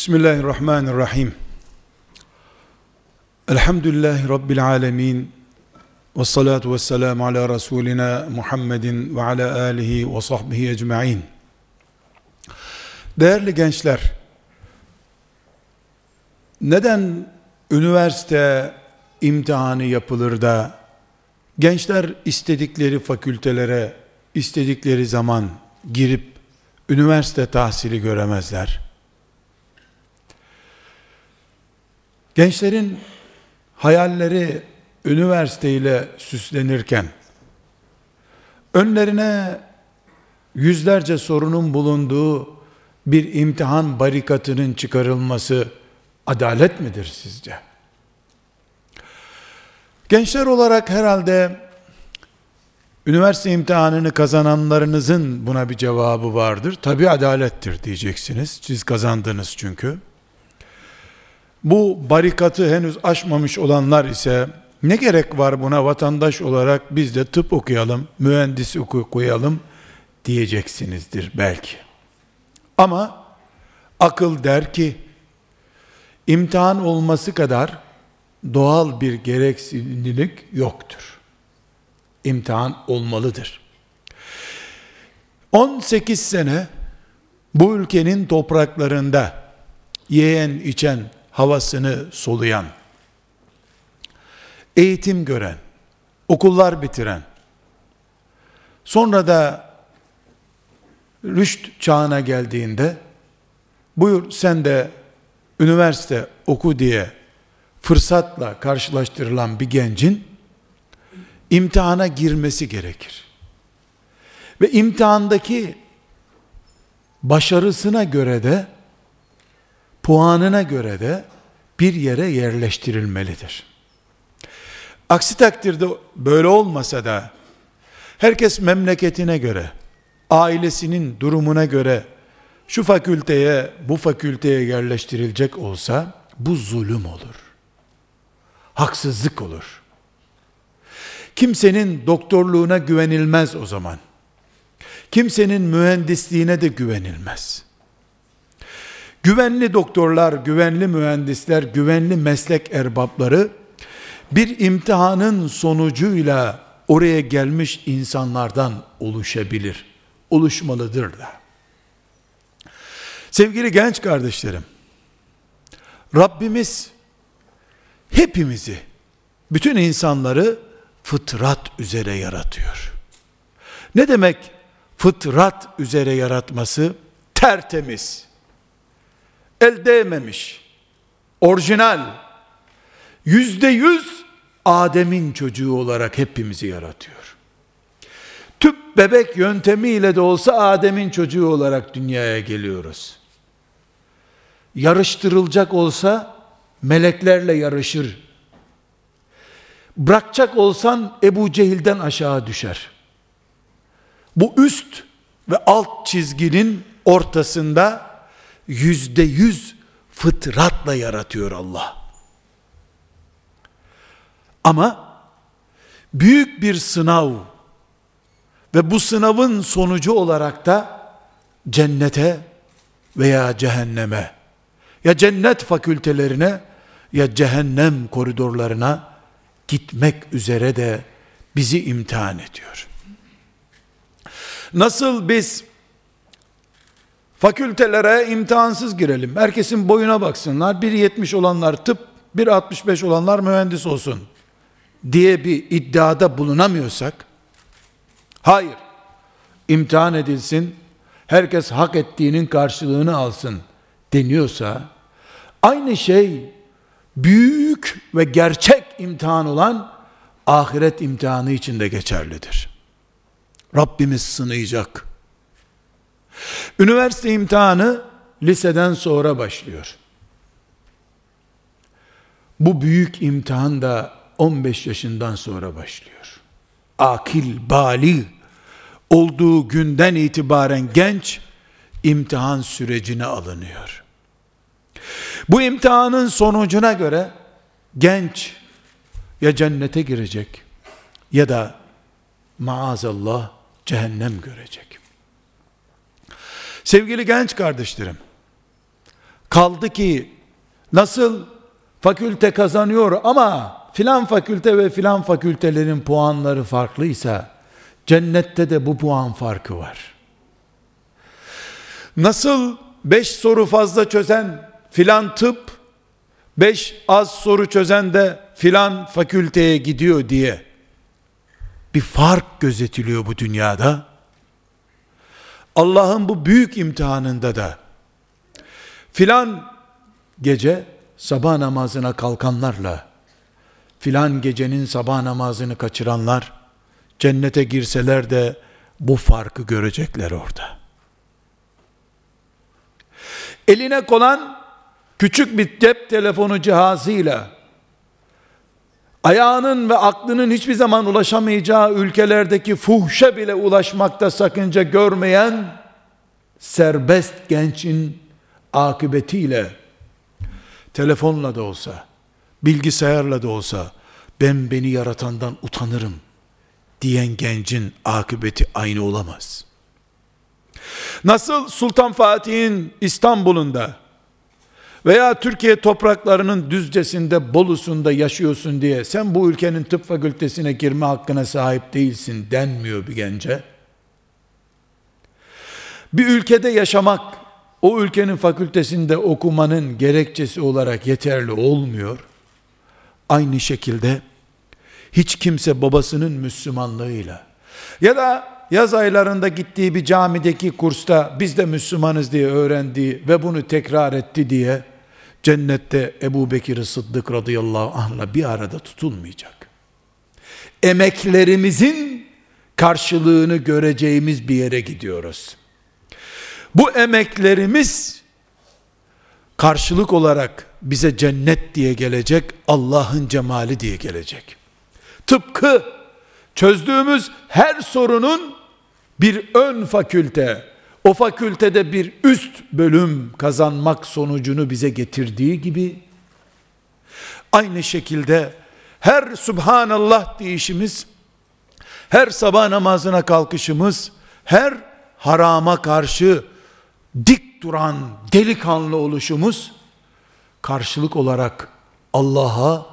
Bismillahirrahmanirrahim. Elhamdülillahi Rabbil alemin. Ve salatu ve selamu ala Resulina Muhammedin ve ala alihi ve sahbihi ecma'in. Değerli gençler, neden üniversite imtihanı yapılır da gençler istedikleri fakültelere istedikleri zaman girip üniversite tahsili göremezler? Gençlerin hayalleri üniversiteyle süslenirken önlerine yüzlerce sorunun bulunduğu bir imtihan barikatının çıkarılması adalet midir sizce? Gençler olarak herhalde üniversite imtihanını kazananlarınızın buna bir cevabı vardır. Tabi adalettir diyeceksiniz. Siz kazandınız çünkü. Bu barikatı henüz aşmamış olanlar ise ne gerek var buna vatandaş olarak biz de tıp okuyalım, mühendis okuyalım diyeceksinizdir belki. Ama akıl der ki imtihan olması kadar doğal bir gereksinimlik yoktur. İmtihan olmalıdır. 18 sene bu ülkenin topraklarında yiyen içen havasını soluyan, eğitim gören, okullar bitiren, sonra da rüşt çağına geldiğinde, buyur sen de üniversite oku diye fırsatla karşılaştırılan bir gencin imtihana girmesi gerekir. Ve imtihandaki başarısına göre de puanına göre de bir yere yerleştirilmelidir. Aksi takdirde böyle olmasa da herkes memleketine göre, ailesinin durumuna göre şu fakülteye, bu fakülteye yerleştirilecek olsa bu zulüm olur. Haksızlık olur. Kimsenin doktorluğuna güvenilmez o zaman. Kimsenin mühendisliğine de güvenilmez. Güvenli doktorlar, güvenli mühendisler, güvenli meslek erbapları bir imtihanın sonucuyla oraya gelmiş insanlardan oluşabilir. Oluşmalıdır da. Sevgili genç kardeşlerim, Rabbimiz hepimizi, bütün insanları fıtrat üzere yaratıyor. Ne demek fıtrat üzere yaratması? Tertemiz, el değmemiş, orijinal, yüzde yüz Adem'in çocuğu olarak hepimizi yaratıyor. Tüp bebek yöntemiyle de olsa Adem'in çocuğu olarak dünyaya geliyoruz. Yarıştırılacak olsa meleklerle yarışır. Bırakacak olsan Ebu Cehil'den aşağı düşer. Bu üst ve alt çizginin ortasında yüzde yüz fıtratla yaratıyor Allah. Ama büyük bir sınav ve bu sınavın sonucu olarak da cennete veya cehenneme ya cennet fakültelerine ya cehennem koridorlarına gitmek üzere de bizi imtihan ediyor. Nasıl biz Fakültelere imtihansız girelim. Herkesin boyuna baksınlar. 1.70 olanlar tıp, 1.65 olanlar mühendis olsun diye bir iddiada bulunamıyorsak, hayır, imtihan edilsin, herkes hak ettiğinin karşılığını alsın deniyorsa, aynı şey büyük ve gerçek imtihan olan ahiret imtihanı için de geçerlidir. Rabbimiz sınayacak. Üniversite imtihanı liseden sonra başlıyor. Bu büyük imtihan da 15 yaşından sonra başlıyor. Akil, bali olduğu günden itibaren genç imtihan sürecine alınıyor. Bu imtihanın sonucuna göre genç ya cennete girecek ya da maazallah cehennem görecek. Sevgili genç kardeşlerim, Kaldı ki nasıl fakülte kazanıyor ama filan fakülte ve filan fakültelerin puanları farklıysa cennette de bu puan farkı var. Nasıl beş soru fazla çözen filan tıp, beş az soru çözen de filan fakülteye gidiyor diye bir fark gözetiliyor bu dünyada. Allah'ın bu büyük imtihanında da filan gece sabah namazına kalkanlarla filan gecenin sabah namazını kaçıranlar cennete girseler de bu farkı görecekler orada. Eline konan küçük bir cep telefonu cihazıyla ayağının ve aklının hiçbir zaman ulaşamayacağı ülkelerdeki fuhşa bile ulaşmakta sakınca görmeyen serbest gençin akıbetiyle telefonla da olsa, bilgisayarla da olsa ben beni yaratandan utanırım diyen gencin akıbeti aynı olamaz. Nasıl Sultan Fatih'in İstanbul'unda veya Türkiye topraklarının düzcesinde, Bolu'sunda yaşıyorsun diye sen bu ülkenin tıp fakültesine girme hakkına sahip değilsin denmiyor bir gence. Bir ülkede yaşamak o ülkenin fakültesinde okumanın gerekçesi olarak yeterli olmuyor. Aynı şekilde hiç kimse babasının Müslümanlığıyla ya da yaz aylarında gittiği bir camideki kursta biz de Müslümanız diye öğrendiği ve bunu tekrar etti diye cennette Ebu Bekir Sıddık radıyallahu anh'la bir arada tutulmayacak. Emeklerimizin karşılığını göreceğimiz bir yere gidiyoruz. Bu emeklerimiz karşılık olarak bize cennet diye gelecek, Allah'ın cemali diye gelecek. Tıpkı çözdüğümüz her sorunun bir ön fakülte, o fakültede bir üst bölüm kazanmak sonucunu bize getirdiği gibi, aynı şekilde her Subhanallah deyişimiz, her sabah namazına kalkışımız, her harama karşı dik duran delikanlı oluşumuz, karşılık olarak Allah'a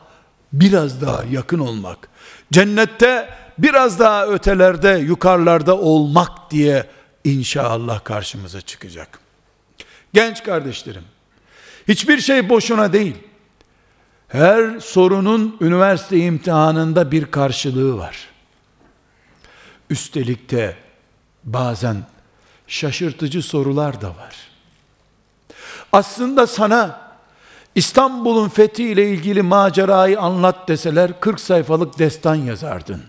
biraz daha yakın olmak, cennette biraz daha ötelerde, yukarılarda olmak diye inşallah karşımıza çıkacak. Genç kardeşlerim, hiçbir şey boşuna değil. Her sorunun üniversite imtihanında bir karşılığı var. Üstelik de bazen şaşırtıcı sorular da var. Aslında sana İstanbul'un fethi ile ilgili macerayı anlat deseler 40 sayfalık destan yazardın.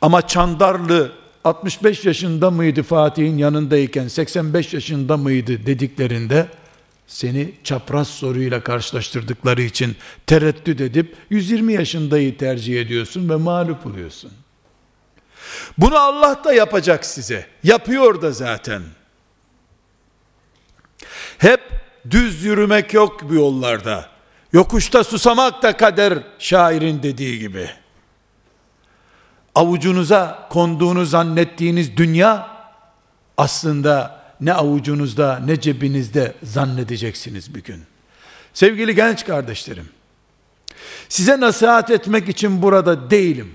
Ama Çandarlı 65 yaşında mıydı Fatih'in yanındayken 85 yaşında mıydı dediklerinde seni çapraz soruyla karşılaştırdıkları için tereddüt edip 120 yaşındayı tercih ediyorsun ve mağlup oluyorsun. Bunu Allah da yapacak size. Yapıyor da zaten. Hep düz yürümek yok bu yollarda. Yokuşta susamak da kader şairin dediği gibi avucunuza konduğunu zannettiğiniz dünya aslında ne avucunuzda ne cebinizde zannedeceksiniz bir gün. Sevgili genç kardeşlerim, size nasihat etmek için burada değilim.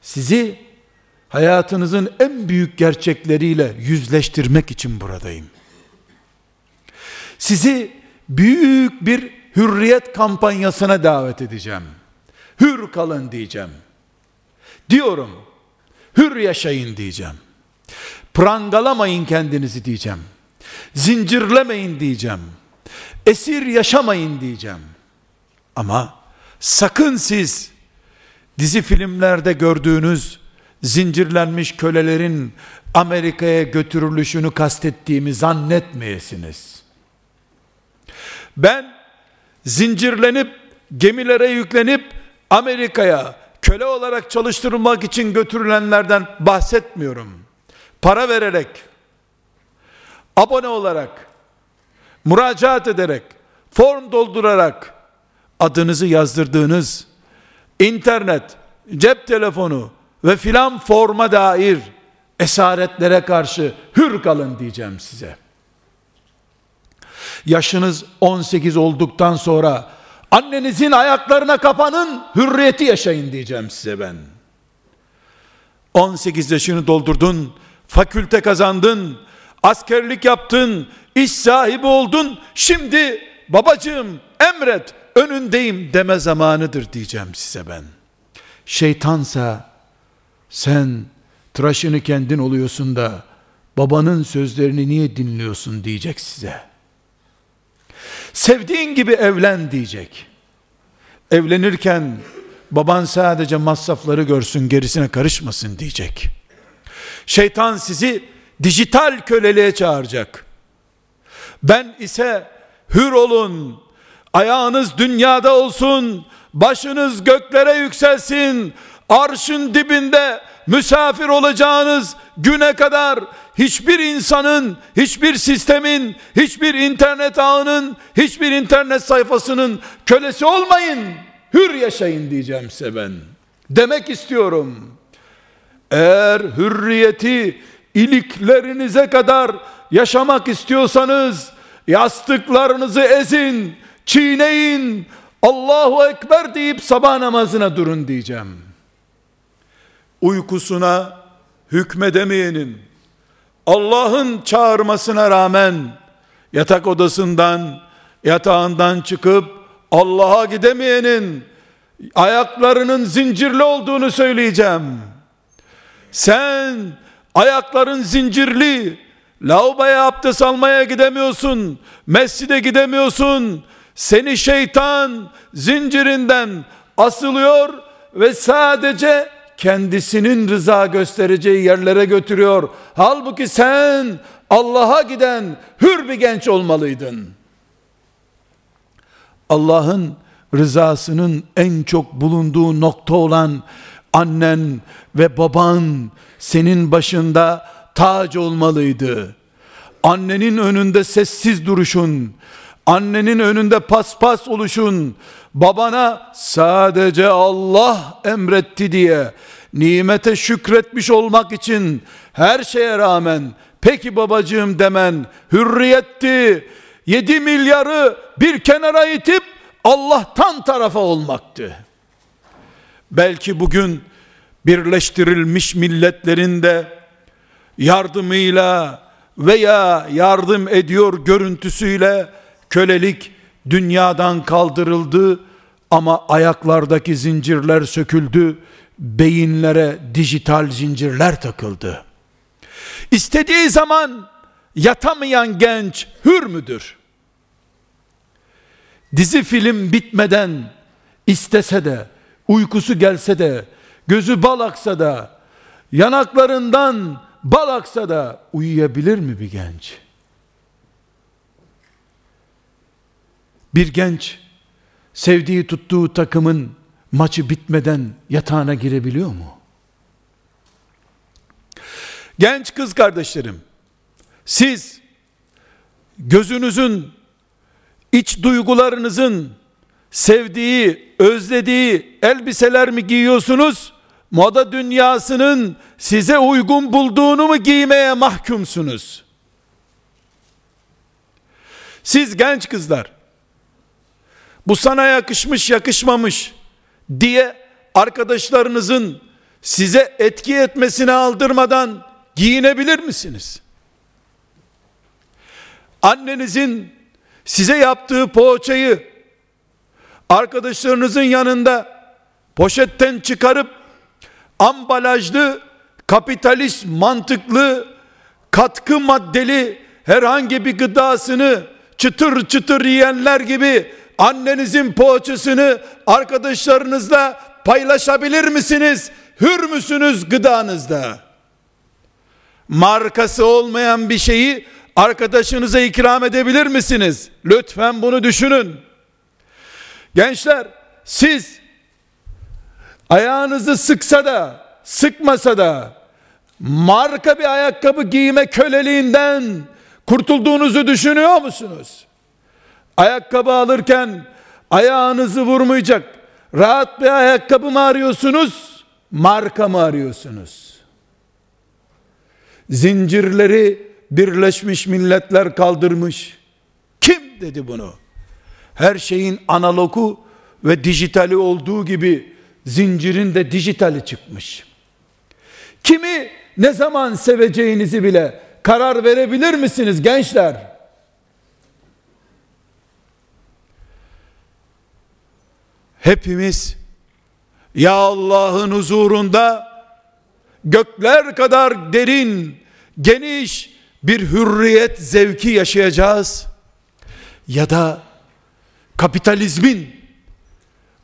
Sizi hayatınızın en büyük gerçekleriyle yüzleştirmek için buradayım. Sizi büyük bir hürriyet kampanyasına davet edeceğim. Hür kalın diyeceğim. Diyorum, hür yaşayın diyeceğim. Prangalamayın kendinizi diyeceğim. Zincirlemeyin diyeceğim. Esir yaşamayın diyeceğim. Ama sakın siz dizi filmlerde gördüğünüz zincirlenmiş kölelerin Amerika'ya götürülüşünü kastettiğimi zannetmeyesiniz. Ben zincirlenip gemilere yüklenip Amerika'ya köle olarak çalıştırılmak için götürülenlerden bahsetmiyorum. Para vererek, abone olarak, müracaat ederek, form doldurarak adınızı yazdırdığınız internet, cep telefonu ve filan forma dair esaretlere karşı hür kalın diyeceğim size. Yaşınız 18 olduktan sonra annenizin ayaklarına kapanın, hürriyeti yaşayın diyeceğim size ben. 18 yaşını doldurdun, fakülte kazandın, askerlik yaptın, iş sahibi oldun. Şimdi babacığım emret, önündeyim deme zamanıdır diyeceğim size ben. Şeytansa sen tıraşını kendin oluyorsun da babanın sözlerini niye dinliyorsun diyecek size. Sevdiğin gibi evlen diyecek. Evlenirken baban sadece masrafları görsün gerisine karışmasın diyecek. Şeytan sizi dijital köleliğe çağıracak. Ben ise hür olun, ayağınız dünyada olsun, başınız göklere yükselsin, arşın dibinde misafir olacağınız güne kadar hiçbir insanın, hiçbir sistemin, hiçbir internet ağının, hiçbir internet sayfasının kölesi olmayın. Hür yaşayın diyeceğim size ben. Demek istiyorum. Eğer hürriyeti iliklerinize kadar yaşamak istiyorsanız yastıklarınızı ezin, çiğneyin, Allahu Ekber deyip sabah namazına durun diyeceğim. Uykusuna hükmedemeyenin, Allah'ın çağırmasına rağmen yatak odasından, yatağından çıkıp Allah'a gidemeyenin ayaklarının zincirli olduğunu söyleyeceğim. Sen ayakların zincirli, lavaboya abdest almaya gidemiyorsun, mescide gidemiyorsun, seni şeytan zincirinden asılıyor ve sadece kendisinin rıza göstereceği yerlere götürüyor. Halbuki sen Allah'a giden hür bir genç olmalıydın. Allah'ın rızasının en çok bulunduğu nokta olan annen ve baban senin başında tac olmalıydı. Annenin önünde sessiz duruşun, annenin önünde paspas oluşun, babana sadece Allah emretti diye nimete şükretmiş olmak için her şeye rağmen peki babacığım demen hürriyetti. 7 milyarı bir kenara itip Allah'tan tarafa olmaktı. Belki bugün birleştirilmiş milletlerin de yardımıyla veya yardım ediyor görüntüsüyle kölelik dünyadan kaldırıldı ama ayaklardaki zincirler söküldü, beyinlere dijital zincirler takıldı. İstediği zaman yatamayan genç hür müdür? Dizi film bitmeden istese de, uykusu gelse de, gözü bal aksa da, yanaklarından bal aksa da uyuyabilir mi bir genç? Bir genç sevdiği tuttuğu takımın maçı bitmeden yatağına girebiliyor mu? Genç kız kardeşlerim, siz gözünüzün, iç duygularınızın sevdiği, özlediği elbiseler mi giyiyorsunuz? Moda dünyasının size uygun bulduğunu mu giymeye mahkumsunuz? Siz genç kızlar, bu sana yakışmış yakışmamış diye arkadaşlarınızın size etki etmesine aldırmadan giyinebilir misiniz? Annenizin size yaptığı poğaçayı arkadaşlarınızın yanında poşetten çıkarıp ambalajlı, kapitalist mantıklı, katkı maddeli herhangi bir gıdasını çıtır çıtır yiyenler gibi annenizin poğaçasını arkadaşlarınızla paylaşabilir misiniz? Hür müsünüz gıdanızda? Markası olmayan bir şeyi arkadaşınıza ikram edebilir misiniz? Lütfen bunu düşünün. Gençler siz ayağınızı sıksa da sıkmasa da marka bir ayakkabı giyme köleliğinden kurtulduğunuzu düşünüyor musunuz? Ayakkabı alırken ayağınızı vurmayacak rahat bir ayakkabı mı arıyorsunuz? Marka mı arıyorsunuz? Zincirleri Birleşmiş Milletler kaldırmış. Kim dedi bunu? Her şeyin analogu ve dijitali olduğu gibi zincirin de dijitali çıkmış. Kimi ne zaman seveceğinizi bile karar verebilir misiniz gençler? Hepimiz ya Allah'ın huzurunda gökler kadar derin, geniş bir hürriyet zevki yaşayacağız. Ya da kapitalizmin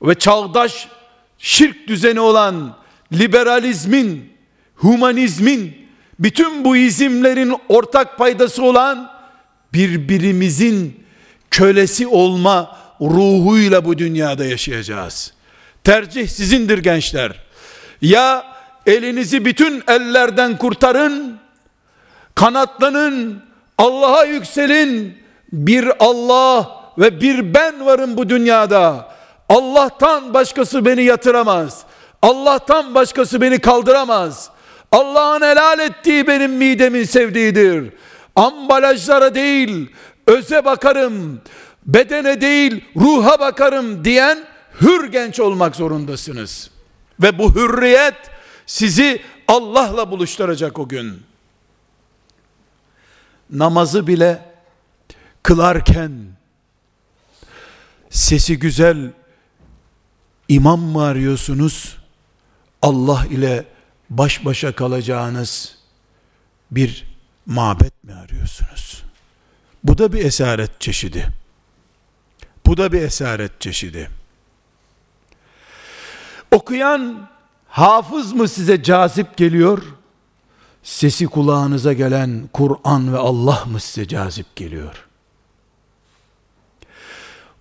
ve çağdaş şirk düzeni olan liberalizmin, humanizmin, bütün bu izimlerin ortak paydası olan birbirimizin kölesi olma ruhuyla bu dünyada yaşayacağız. Tercih sizindir gençler. Ya elinizi bütün ellerden kurtarın, kanatlanın, Allah'a yükselin. Bir Allah ve bir ben varım bu dünyada. Allah'tan başkası beni yatıramaz. Allah'tan başkası beni kaldıramaz. Allah'ın helal ettiği benim midemin sevdiğidir. Ambalajlara değil, öze bakarım, bedene değil, ruha bakarım diyen hür genç olmak zorundasınız. Ve bu hürriyet sizi Allah'la buluşturacak o gün. Namazı bile kılarken sesi güzel imam mı arıyorsunuz? Allah ile baş başa kalacağınız bir mabet mi arıyorsunuz? Bu da bir esaret çeşidi. Bu da bir esaret çeşidi. Okuyan hafız mı size cazip geliyor? Sesi kulağınıza gelen Kur'an ve Allah mı size cazip geliyor?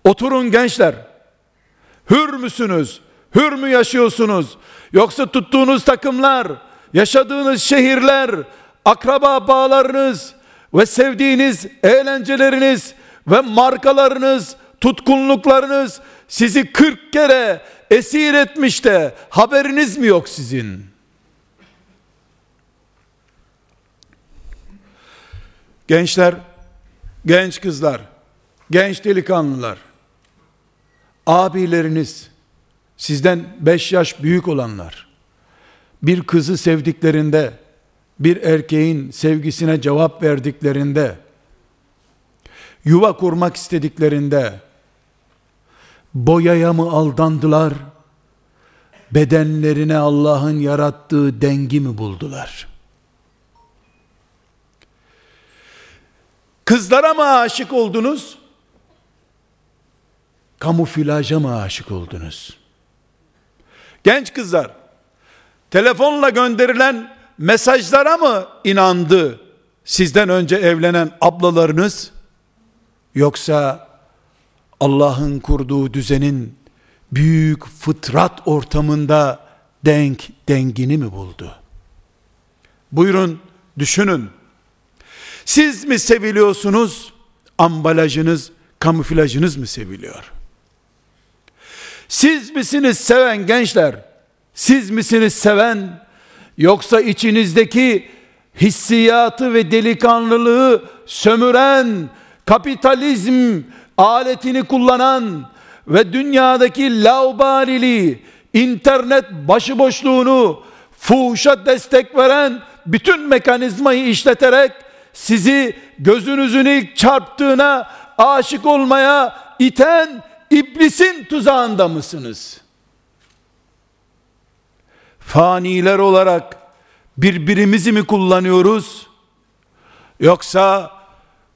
Oturun gençler. Hür müsünüz? Hür mü yaşıyorsunuz? Yoksa tuttuğunuz takımlar, yaşadığınız şehirler, akraba bağlarınız ve sevdiğiniz eğlenceleriniz ve markalarınız, tutkunluklarınız sizi 40 kere esir etmiş de haberiniz mi yok sizin? Gençler, genç kızlar, genç delikanlılar, abileriniz, sizden beş yaş büyük olanlar, bir kızı sevdiklerinde, bir erkeğin sevgisine cevap verdiklerinde, yuva kurmak istediklerinde, boyaya mı aldandılar, bedenlerine Allah'ın yarattığı dengi mi buldular? Kızlara mı aşık oldunuz? Kamuflaja mı aşık oldunuz? Genç kızlar, telefonla gönderilen mesajlara mı inandı sizden önce evlenen ablalarınız? Yoksa Allah'ın kurduğu düzenin büyük fıtrat ortamında denk dengini mi buldu? Buyurun düşünün. Siz mi seviliyorsunuz? Ambalajınız, kamuflajınız mı seviliyor? Siz misiniz seven gençler? Siz misiniz seven? Yoksa içinizdeki hissiyatı ve delikanlılığı sömüren, kapitalizm aletini kullanan ve dünyadaki laubaliliği, internet başıboşluğunu, fuhuşa destek veren bütün mekanizmayı işleterek sizi gözünüzün ilk çarptığına aşık olmaya iten iblisin tuzağında mısınız? Faniler olarak birbirimizi mi kullanıyoruz? Yoksa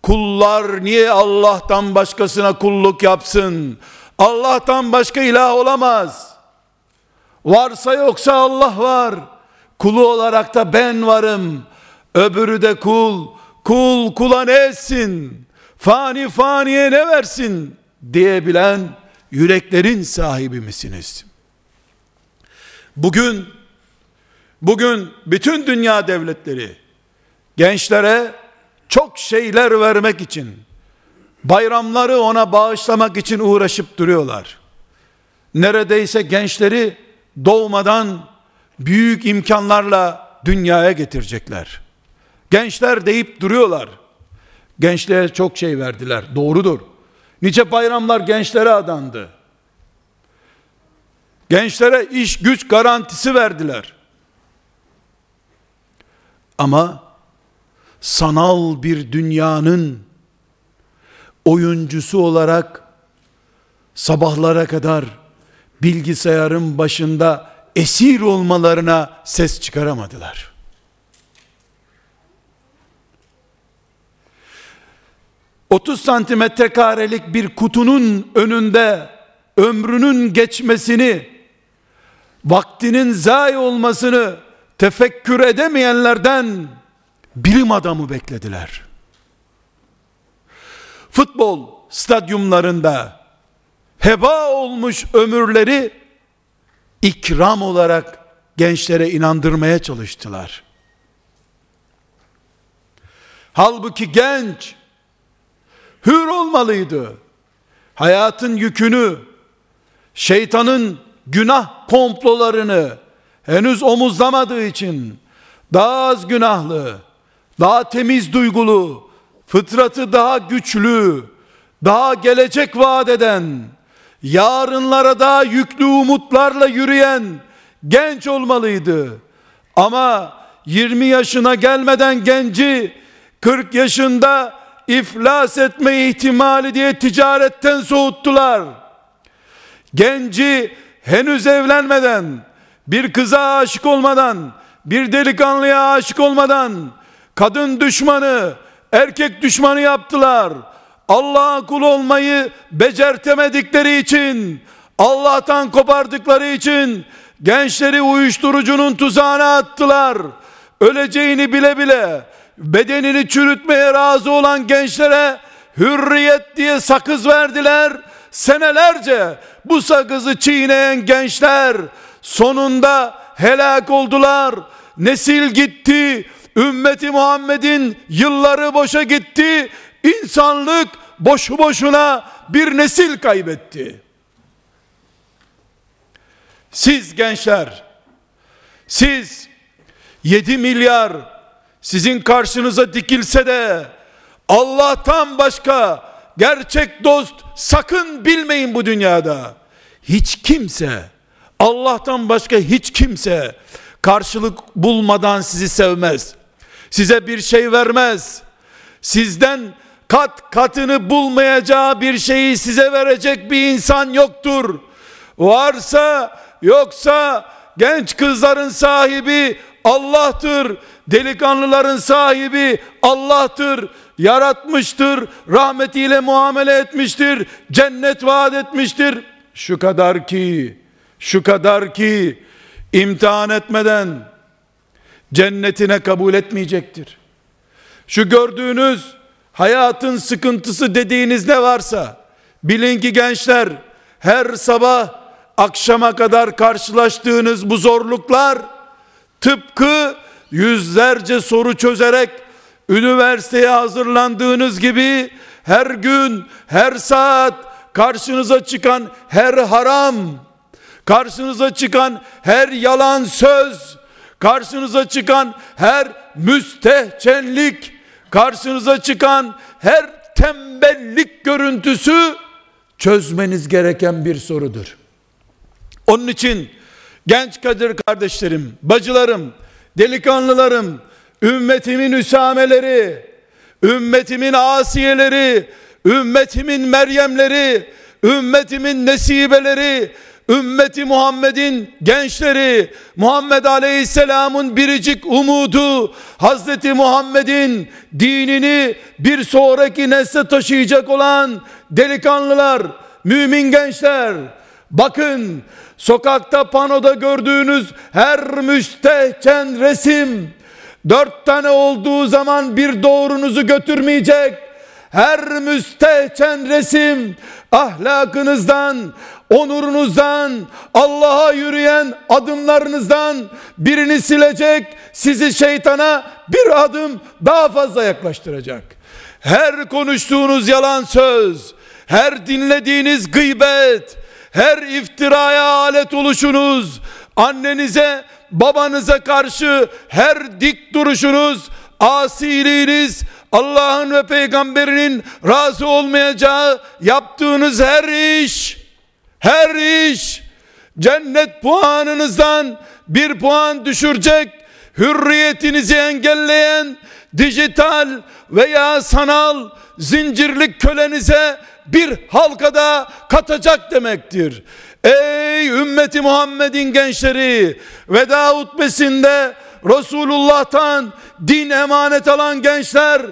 kullar niye Allah'tan başkasına kulluk yapsın? Allah'tan başka ilah olamaz. Varsa yoksa Allah var. Kulu olarak da ben varım. Öbürü de kul. Kul kula ne etsin? Fani faniye ne versin? diyebilen yüreklerin sahibi misiniz? Bugün bugün bütün dünya devletleri gençlere çok şeyler vermek için bayramları ona bağışlamak için uğraşıp duruyorlar. Neredeyse gençleri doğmadan büyük imkanlarla dünyaya getirecekler. Gençler deyip duruyorlar. Gençliğe çok şey verdiler. Doğrudur. Nice bayramlar gençlere adandı. Gençlere iş güç garantisi verdiler. Ama sanal bir dünyanın oyuncusu olarak sabahlara kadar bilgisayarın başında esir olmalarına ses çıkaramadılar. Otuz santimetre karelik bir kutunun önünde ömrünün geçmesini, vaktinin zayi olmasını tefekkür edemeyenlerden bilim adamı beklediler. Futbol stadyumlarında heba olmuş ömürleri ikram olarak gençlere inandırmaya çalıştılar. Halbuki genç hür olmalıydı. Hayatın yükünü, şeytanın günah komplolarını henüz omuzlamadığı için daha az günahlı, daha temiz duygulu, fıtratı daha güçlü, daha gelecek vaat eden, yarınlara daha yüklü umutlarla yürüyen genç olmalıydı. Ama 20 yaşına gelmeden genci 40 yaşında iflas etme ihtimali diye ticaretten soğuttular. Genci henüz evlenmeden, bir kıza aşık olmadan, bir delikanlıya aşık olmadan kadın düşmanı, erkek düşmanı yaptılar. Allah'a kul olmayı becertemedikleri için, Allah'tan kopardıkları için gençleri uyuşturucunun tuzağına attılar. Öleceğini bile bile bedenini çürütmeye razı olan gençlere hürriyet diye sakız verdiler. Senelerce bu sakızı çiğneyen gençler sonunda helak oldular. Nesil gitti. Ümmeti Muhammed'in yılları boşa gitti. İnsanlık boşu boşuna bir nesil kaybetti. Siz gençler, siz 7 milyar sizin karşınıza dikilse de Allah'tan başka gerçek dost sakın bilmeyin bu dünyada. Hiç kimse Allah'tan başka hiç kimse karşılık bulmadan sizi sevmez. Size bir şey vermez. Sizden kat katını bulmayacağı bir şeyi size verecek bir insan yoktur. Varsa yoksa genç kızların sahibi Allah'tır. Delikanlıların sahibi Allah'tır. Yaratmıştır. Rahmetiyle muamele etmiştir. Cennet vaat etmiştir. Şu kadar ki şu kadar ki imtihan etmeden cennetine kabul etmeyecektir. Şu gördüğünüz hayatın sıkıntısı dediğiniz ne varsa bilin ki gençler her sabah akşama kadar karşılaştığınız bu zorluklar tıpkı yüzlerce soru çözerek üniversiteye hazırlandığınız gibi her gün her saat karşınıza çıkan her haram karşınıza çıkan her yalan söz karşınıza çıkan her müstehcenlik karşınıza çıkan her tembellik görüntüsü çözmeniz gereken bir sorudur. Onun için genç Kadir kardeşlerim, bacılarım, delikanlılarım, ümmetimin üsameleri, ümmetimin asiyeleri, ümmetimin Meryemleri, ümmetimin nesibeleri, ümmeti Muhammed'in gençleri, Muhammed Aleyhisselam'ın biricik umudu, Hazreti Muhammed'in dinini bir sonraki nesle taşıyacak olan delikanlılar, mümin gençler, bakın sokakta panoda gördüğünüz her müstehcen resim, dört tane olduğu zaman bir doğrunuzu götürmeyecek, her müstehcen resim ahlakınızdan, onurunuzdan, Allah'a yürüyen adımlarınızdan birini silecek, sizi şeytana bir adım daha fazla yaklaştıracak. Her konuştuğunuz yalan söz, her dinlediğiniz gıybet, her iftiraya alet oluşunuz, annenize, babanıza karşı her dik duruşunuz asi değiliz. Allah'ın ve peygamberinin razı olmayacağı yaptığınız her iş, her iş cennet puanınızdan bir puan düşürecek, hürriyetinizi engelleyen dijital veya sanal zincirlik kölenize bir halkada katacak demektir. Ey ümmeti Muhammed'in gençleri veda hutbesinde Resulullah'tan din emanet alan gençler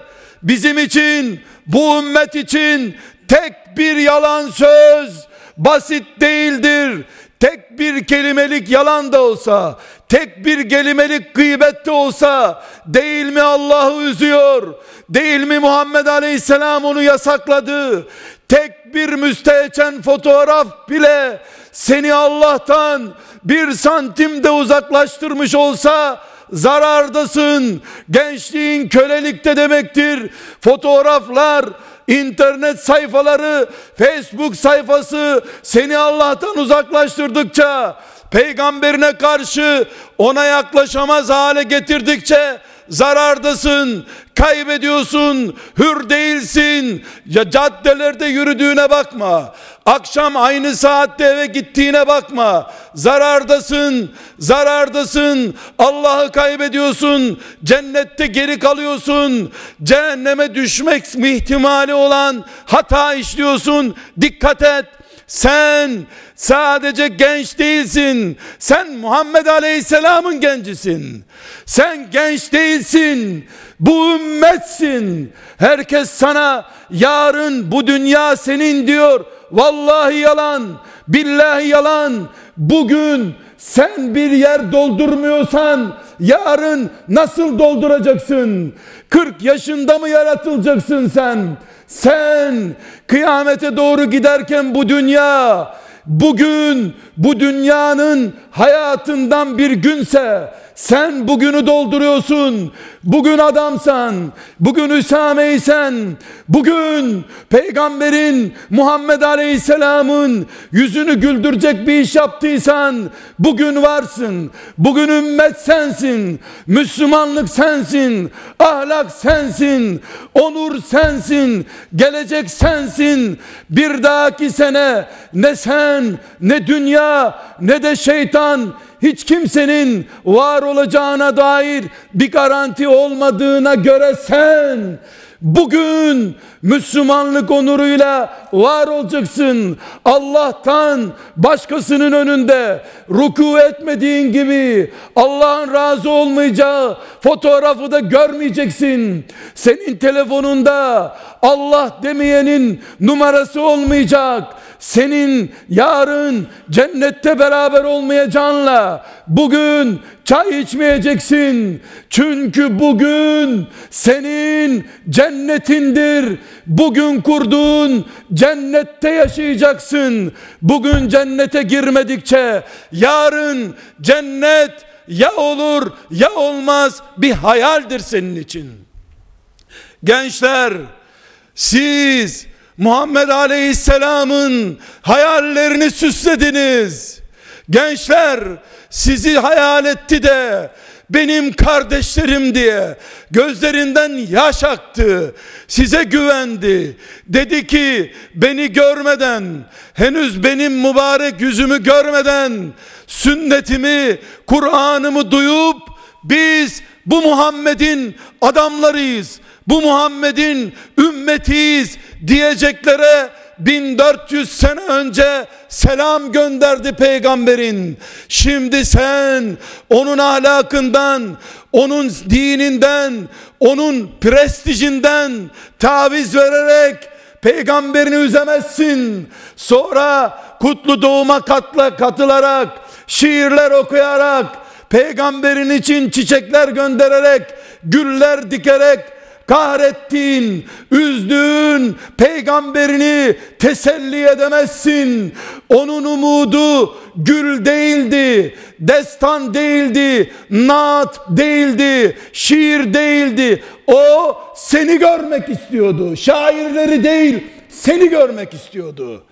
bizim için bu ümmet için tek bir yalan söz basit değildir. Tek bir kelimelik yalan da olsa, tek bir kelimelik gıybet de olsa değil mi Allah'ı üzüyor? Değil mi Muhammed Aleyhisselam onu yasakladı? Tek bir müstehcen fotoğraf bile seni Allah'tan bir santim de uzaklaştırmış olsa zarardasın. Gençliğin kölelikte demektir. Fotoğraflar, internet sayfaları, Facebook sayfası seni Allah'tan uzaklaştırdıkça, peygamberine karşı ona yaklaşamaz hale getirdikçe zarardasın, kaybediyorsun, hür değilsin. Ya caddelerde yürüdüğüne bakma. Akşam aynı saatte eve gittiğine bakma. Zarardasın, zarardasın. Allah'ı kaybediyorsun. Cennette geri kalıyorsun. Cehenneme düşmek ihtimali olan hata işliyorsun. Dikkat et. Sen sadece genç değilsin. Sen Muhammed Aleyhisselam'ın gencisin. Sen genç değilsin. Bu ümmetsin. Herkes sana yarın bu dünya senin diyor. Vallahi yalan. Billahi yalan. Bugün sen bir yer doldurmuyorsan yarın nasıl dolduracaksın? 40 yaşında mı yaratılacaksın sen? Sen kıyamete doğru giderken bu dünya bugün bu dünyanın hayatından bir günse sen bugünü dolduruyorsun. Bugün adamsan, bugün Üsame'ysen, bugün peygamberin Muhammed Aleyhisselam'ın yüzünü güldürecek bir iş yaptıysan bugün varsın. Bugün ümmet sensin. Müslümanlık sensin. Ahlak sensin. Onur sensin. Gelecek sensin. Bir dahaki sene ne sen ne dünya ne de şeytan hiç kimsenin var olacağına dair bir garanti olmadığına göre sen bugün Müslümanlık onuruyla var olacaksın. Allah'tan başkasının önünde ruku etmediğin gibi Allah'ın razı olmayacağı fotoğrafı da görmeyeceksin. Senin telefonunda Allah demeyenin numarası olmayacak senin yarın cennette beraber olmayacağınla bugün çay içmeyeceksin. Çünkü bugün senin cennetindir. Bugün kurduğun cennette yaşayacaksın. Bugün cennete girmedikçe yarın cennet ya olur ya olmaz bir hayaldir senin için. Gençler siz Muhammed Aleyhisselam'ın hayallerini süslediniz. Gençler sizi hayal etti de benim kardeşlerim diye gözlerinden yaş aktı. Size güvendi. Dedi ki beni görmeden henüz benim mübarek yüzümü görmeden sünnetimi, Kur'an'ımı duyup biz bu Muhammed'in adamlarıyız. Bu Muhammed'in ümmetiyiz diyeceklere 1400 sene önce selam gönderdi peygamberin. Şimdi sen onun ahlakından, onun dininden, onun prestijinden taviz vererek peygamberini üzemezsin. Sonra kutlu doğuma katla katılarak, şiirler okuyarak, peygamberin için çiçekler göndererek, güller dikerek kahrettin, üzdün, peygamberini teselli edemezsin. Onun umudu gül değildi, destan değildi, naat değildi, şiir değildi. O seni görmek istiyordu. Şairleri değil, seni görmek istiyordu.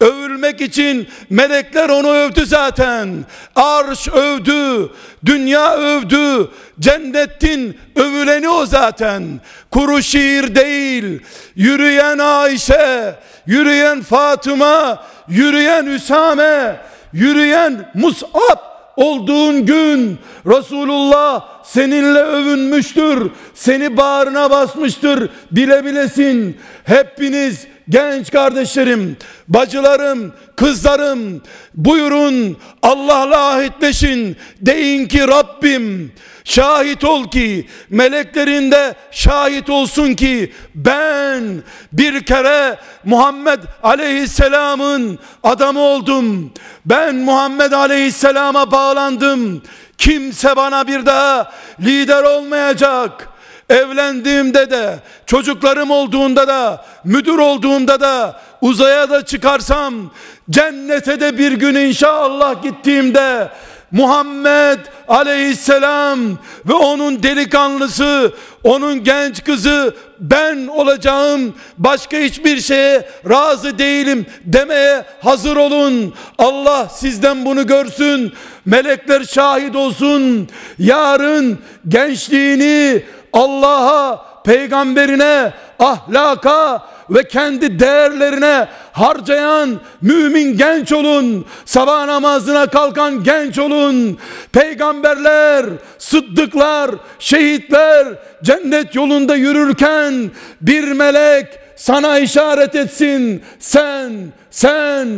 Övülmek için melekler onu övdü zaten. Arş övdü, dünya övdü, cennetin övüleni o zaten. Kuru şiir değil, yürüyen Ayşe, yürüyen Fatıma, yürüyen Üsame, yürüyen Mus'ab olduğun gün Resulullah seninle övünmüştür. Seni bağrına basmıştır. Bile bilesin. Hepiniz genç kardeşlerim, bacılarım, kızlarım buyurun Allah'la ahitleşin. Deyin ki Rabbim şahit ol ki meleklerinde şahit olsun ki ben bir kere Muhammed Aleyhisselam'ın adamı oldum. Ben Muhammed Aleyhisselam'a bağlandım. Kimse bana bir daha lider olmayacak. Evlendiğimde de, çocuklarım olduğunda da, müdür olduğumda da, uzaya da çıkarsam, cennete de bir gün inşallah gittiğimde, Muhammed aleyhisselam ve onun delikanlısı, onun genç kızı ben olacağım. Başka hiçbir şeye razı değilim demeye hazır olun. Allah sizden bunu görsün. Melekler şahit olsun. Yarın gençliğini Allah'a, peygamberine, ahlaka, ve kendi değerlerine harcayan mümin genç olun. Sabah namazına kalkan genç olun. Peygamberler, sıddıklar, şehitler cennet yolunda yürürken bir melek sana işaret etsin. Sen, sen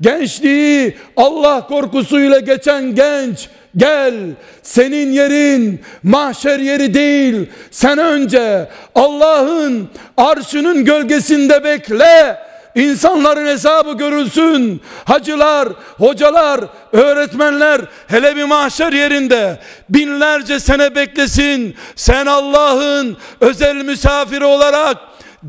gençliği Allah korkusuyla geçen genç Gel senin yerin mahşer yeri değil. Sen önce Allah'ın arşının gölgesinde bekle. İnsanların hesabı görülsün. Hacılar, hocalar, öğretmenler hele bir mahşer yerinde binlerce sene beklesin. Sen Allah'ın özel misafiri olarak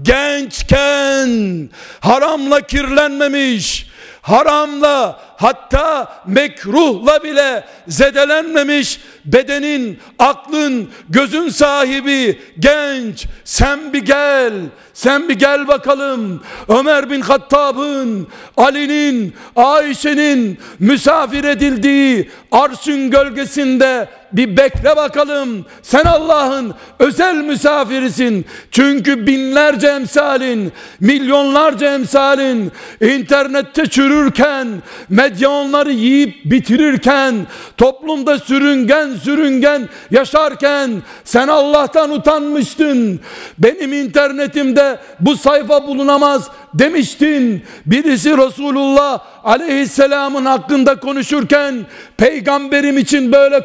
gençken haramla kirlenmemiş, haramla hatta mekruhla bile zedelenmemiş bedenin, aklın, gözün sahibi genç. Sen bir gel sen bir gel bakalım. Ömer bin Hattab'ın Ali'nin Ayşe'nin misafir edildiği arşın gölgesinde bir bekle bakalım. Sen Allah'ın özel misafirisin. Çünkü binlerce emsalin, milyonlarca emsalin internette çürürken, medya onları yiyip bitirirken, toplumda sürüngen sürüngen yaşarken sen Allah'tan utanmıştın. Benim internetimde bu sayfa bulunamaz demiştin. Birisi Resulullah aleyhisselamın hakkında konuşurken peygamberim için böyle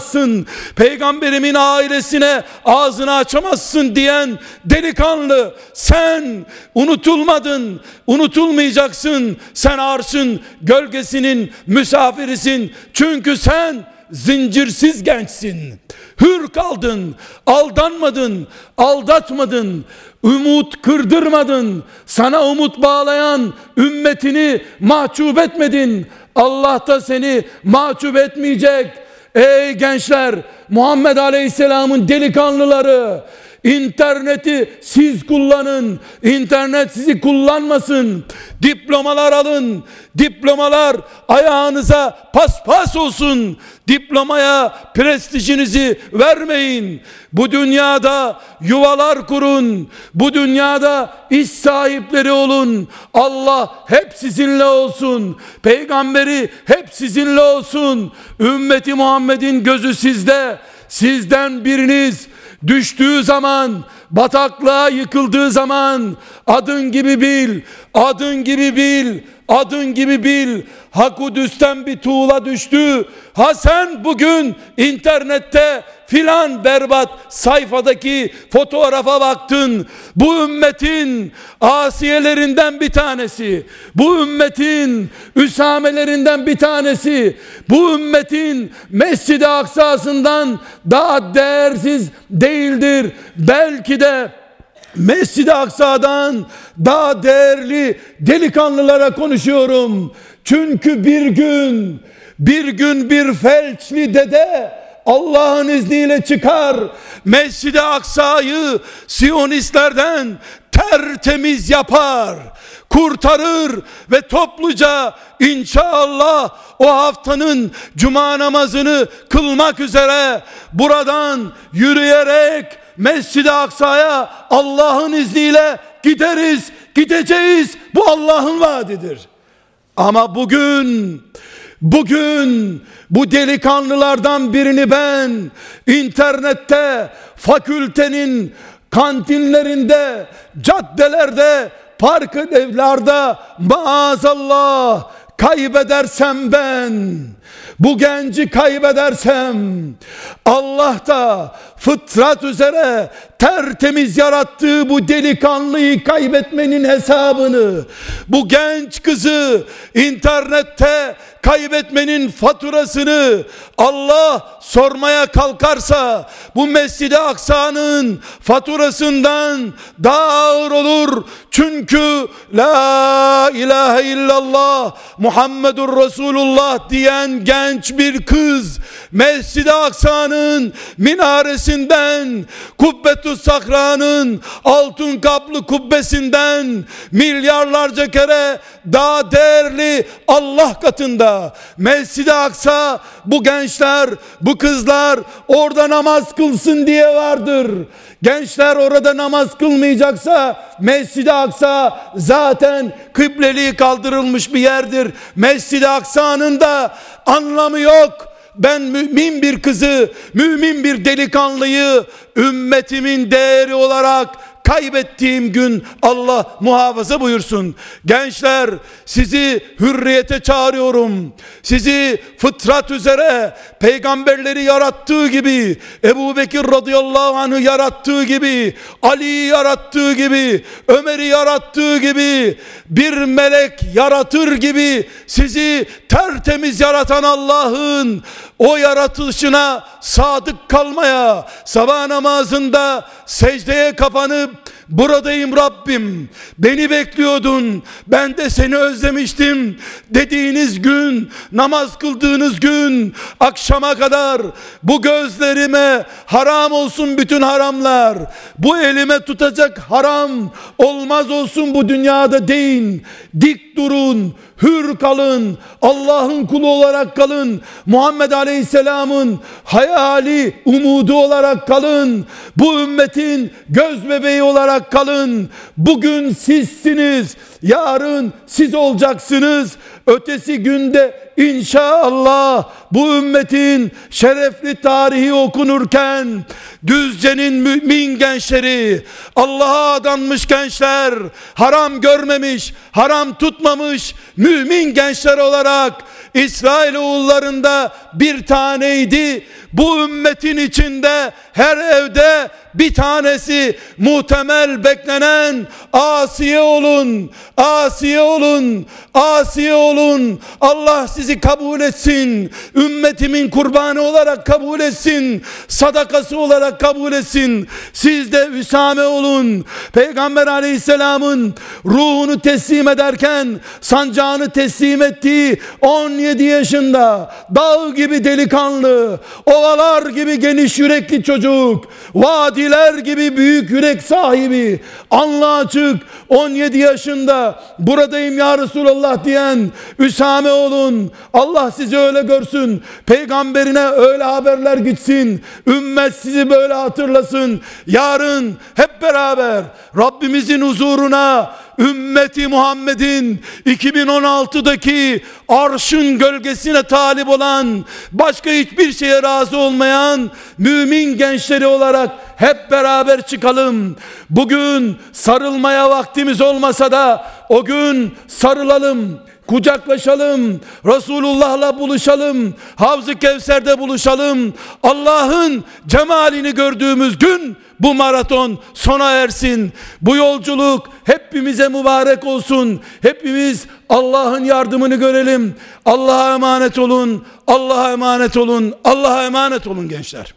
konuşamazsın. Peygamberimin ailesine ağzını açamazsın diyen delikanlı sen unutulmadın. Unutulmayacaksın. Sen arşın gölgesinin misafirisin. Çünkü sen zincirsiz gençsin. Hür kaldın, aldanmadın, aldatmadın, umut kırdırmadın. Sana umut bağlayan ümmetini mahcup etmedin. Allah da seni mahcup etmeyecek. Ey gençler, Muhammed Aleyhisselam'ın delikanlıları, İnterneti siz kullanın. İnternet sizi kullanmasın. Diplomalar alın. Diplomalar ayağınıza paspas olsun. Diplomaya prestijinizi vermeyin. Bu dünyada yuvalar kurun. Bu dünyada iş sahipleri olun. Allah hep sizinle olsun. Peygamberi hep sizinle olsun. Ümmeti Muhammed'in gözü sizde. Sizden biriniz düştüğü zaman, bataklığa yıkıldığı zaman adın gibi bil, adın gibi bil, adın gibi bil. Hakudüs'ten bir tuğla düştü. Ha sen bugün internette filan berbat sayfadaki fotoğrafa baktın. Bu ümmetin asiyelerinden bir tanesi. Bu ümmetin üsamelerinden bir tanesi. Bu ümmetin Mescid-i Aksa'sından daha değersiz değildir. Belki de Mescid-i Aksa'dan daha değerli delikanlılara konuşuyorum. Çünkü bir gün bir gün bir felçli dede Allah'ın izniyle çıkar. Mescid-i Aksa'yı Siyonistlerden tertemiz yapar. kurtarır ve topluca inşallah o haftanın cuma namazını kılmak üzere buradan yürüyerek Mescid-i Aksa'ya Allah'ın izniyle gideriz, gideceğiz. Bu Allah'ın vaadidir. Ama bugün bugün bu delikanlılardan birini ben internette fakültenin kantinlerinde, caddelerde, park evlerde maazallah kaybedersem ben bu genci kaybedersem Allah da fıtrat üzere tertemiz yarattığı bu delikanlıyı kaybetmenin hesabını bu genç kızı internette kaybetmenin faturasını Allah sormaya kalkarsa bu Mescid-i Aksa'nın faturasından daha ağır olur. Çünkü la ilahe illallah Muhammedur Resulullah diyen genç bir kız Mescid-i Aksa'nın minaresinden Kubbetü Sakra'nın altın kaplı kubbesinden milyarlarca kere daha değerli Allah katında Mescid-i Aksa bu gençler bu kızlar orada namaz kılsın diye vardır. Gençler orada namaz kılmayacaksa Mescid-i Aksa zaten kıbleliği kaldırılmış bir yerdir. Mescid-i Aksa'nın da anlamı yok. Ben mümin bir kızı, mümin bir delikanlıyı ümmetimin değeri olarak kaybettiğim gün Allah muhafaza buyursun. Gençler sizi hürriyete çağırıyorum. Sizi fıtrat üzere peygamberleri yarattığı gibi Ebu Bekir radıyallahu anh'ı yarattığı gibi Ali'yi yarattığı gibi Ömer'i yarattığı gibi bir melek yaratır gibi sizi tertemiz yaratan Allah'ın o yaratılışına sadık kalmaya sabah namazında secdeye kapanıp buradayım Rabbim. Beni bekliyordun. Ben de seni özlemiştim. Dediğiniz gün namaz kıldığınız gün akşama kadar bu gözlerime haram olsun bütün haramlar. Bu elime tutacak haram olmaz olsun bu dünyada deyin. Dik durun hür kalın Allah'ın kulu olarak kalın Muhammed Aleyhisselam'ın hayali umudu olarak kalın bu ümmetin göz bebeği olarak kalın. Bugün sizsiniz yarın siz olacaksınız. Ötesi günde inşallah bu ümmetin şerefli tarihi okunurken Düzce'nin mümin gençleri Allah'a adanmış gençler haram görmemiş haram tutmamış mümin gençler olarak İsrail oğullarında bir taneydi. Bu ümmetin içinde her evde bir tanesi muhtemel beklenen asiye olun asiye olun asiye olun. Allah sizi kabul etsin. Ümmetimin kurbanı olarak kabul etsin. Sadakası olarak kabul etsin. Siz de Üsame olun. Peygamber aleyhisselamın ruhunu teslim ederken sancağını teslim ettiği 17 yaşında dağ gibi delikanlı ovalar gibi geniş yürekli çocuk vadiler gibi büyük yürek sahibi anla açık 17 yaşında buradayım ya Resulallah diyen Üsame olun Allah sizi öyle görsün peygamberine öyle haberler gitsin ümmet sizi böyle hatırlasın yarın hep beraber Rabbimizin huzuruna ümmeti Muhammed'in 2016'daki arşın gölgesine talip olan başka hiçbir şeye razı olmayan mümin gençleri olarak hep beraber çıkalım. Bugün sarılmaya vaktimiz olmasa da o gün sarılalım kucaklaşalım, Resulullah'la buluşalım, Havz-ı Kevser'de buluşalım. Allah'ın cemalini gördüğümüz gün bu maraton sona ersin. Bu yolculuk hepimize mübarek olsun. Hepimiz Allah'ın yardımını görelim. Allah'a emanet olun. Allah'a emanet olun. Allah'a emanet olun gençler.